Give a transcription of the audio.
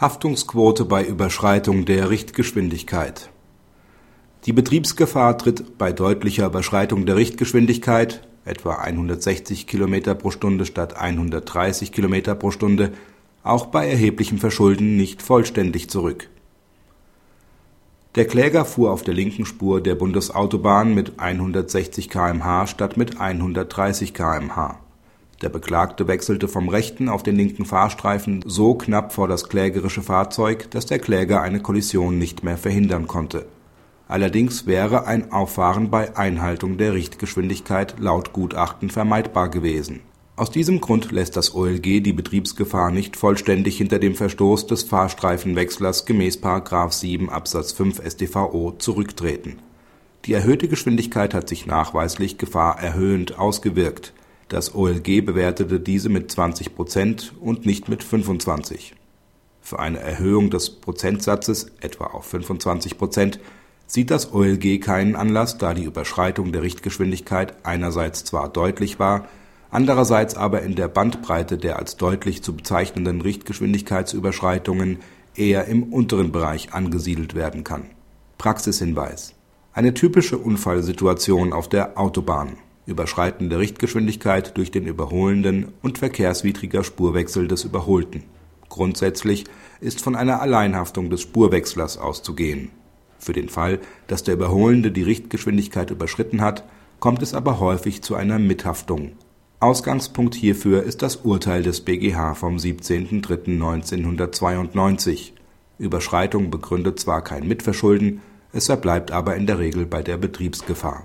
Haftungsquote bei Überschreitung der Richtgeschwindigkeit Die Betriebsgefahr tritt bei deutlicher Überschreitung der Richtgeschwindigkeit (etwa 160 km/h statt 130 km/h) auch bei erheblichem Verschulden nicht vollständig zurück. Der Kläger fuhr auf der linken Spur der Bundesautobahn mit 160 km/h statt mit 130 km/h der Beklagte wechselte vom rechten auf den linken Fahrstreifen so knapp vor das klägerische Fahrzeug, dass der Kläger eine Kollision nicht mehr verhindern konnte. Allerdings wäre ein Auffahren bei Einhaltung der Richtgeschwindigkeit laut Gutachten vermeidbar gewesen. Aus diesem Grund lässt das OLG die Betriebsgefahr nicht vollständig hinter dem Verstoß des Fahrstreifenwechslers gemäß § 7 Absatz 5 StVO zurücktreten. Die erhöhte Geschwindigkeit hat sich nachweislich gefahrerhöhend ausgewirkt das OLG bewertete diese mit 20 Prozent und nicht mit 25. Für eine Erhöhung des Prozentsatzes etwa auf 25 Prozent sieht das OLG keinen Anlass, da die Überschreitung der Richtgeschwindigkeit einerseits zwar deutlich war, andererseits aber in der Bandbreite der als deutlich zu bezeichnenden Richtgeschwindigkeitsüberschreitungen eher im unteren Bereich angesiedelt werden kann. Praxishinweis Eine typische Unfallsituation auf der Autobahn Überschreiten der Richtgeschwindigkeit durch den Überholenden und verkehrswidriger Spurwechsel des Überholten. Grundsätzlich ist von einer Alleinhaftung des Spurwechslers auszugehen. Für den Fall, dass der Überholende die Richtgeschwindigkeit überschritten hat, kommt es aber häufig zu einer Mithaftung. Ausgangspunkt hierfür ist das Urteil des BGH vom 17.03.1992. Überschreitung begründet zwar kein Mitverschulden, es verbleibt aber in der Regel bei der Betriebsgefahr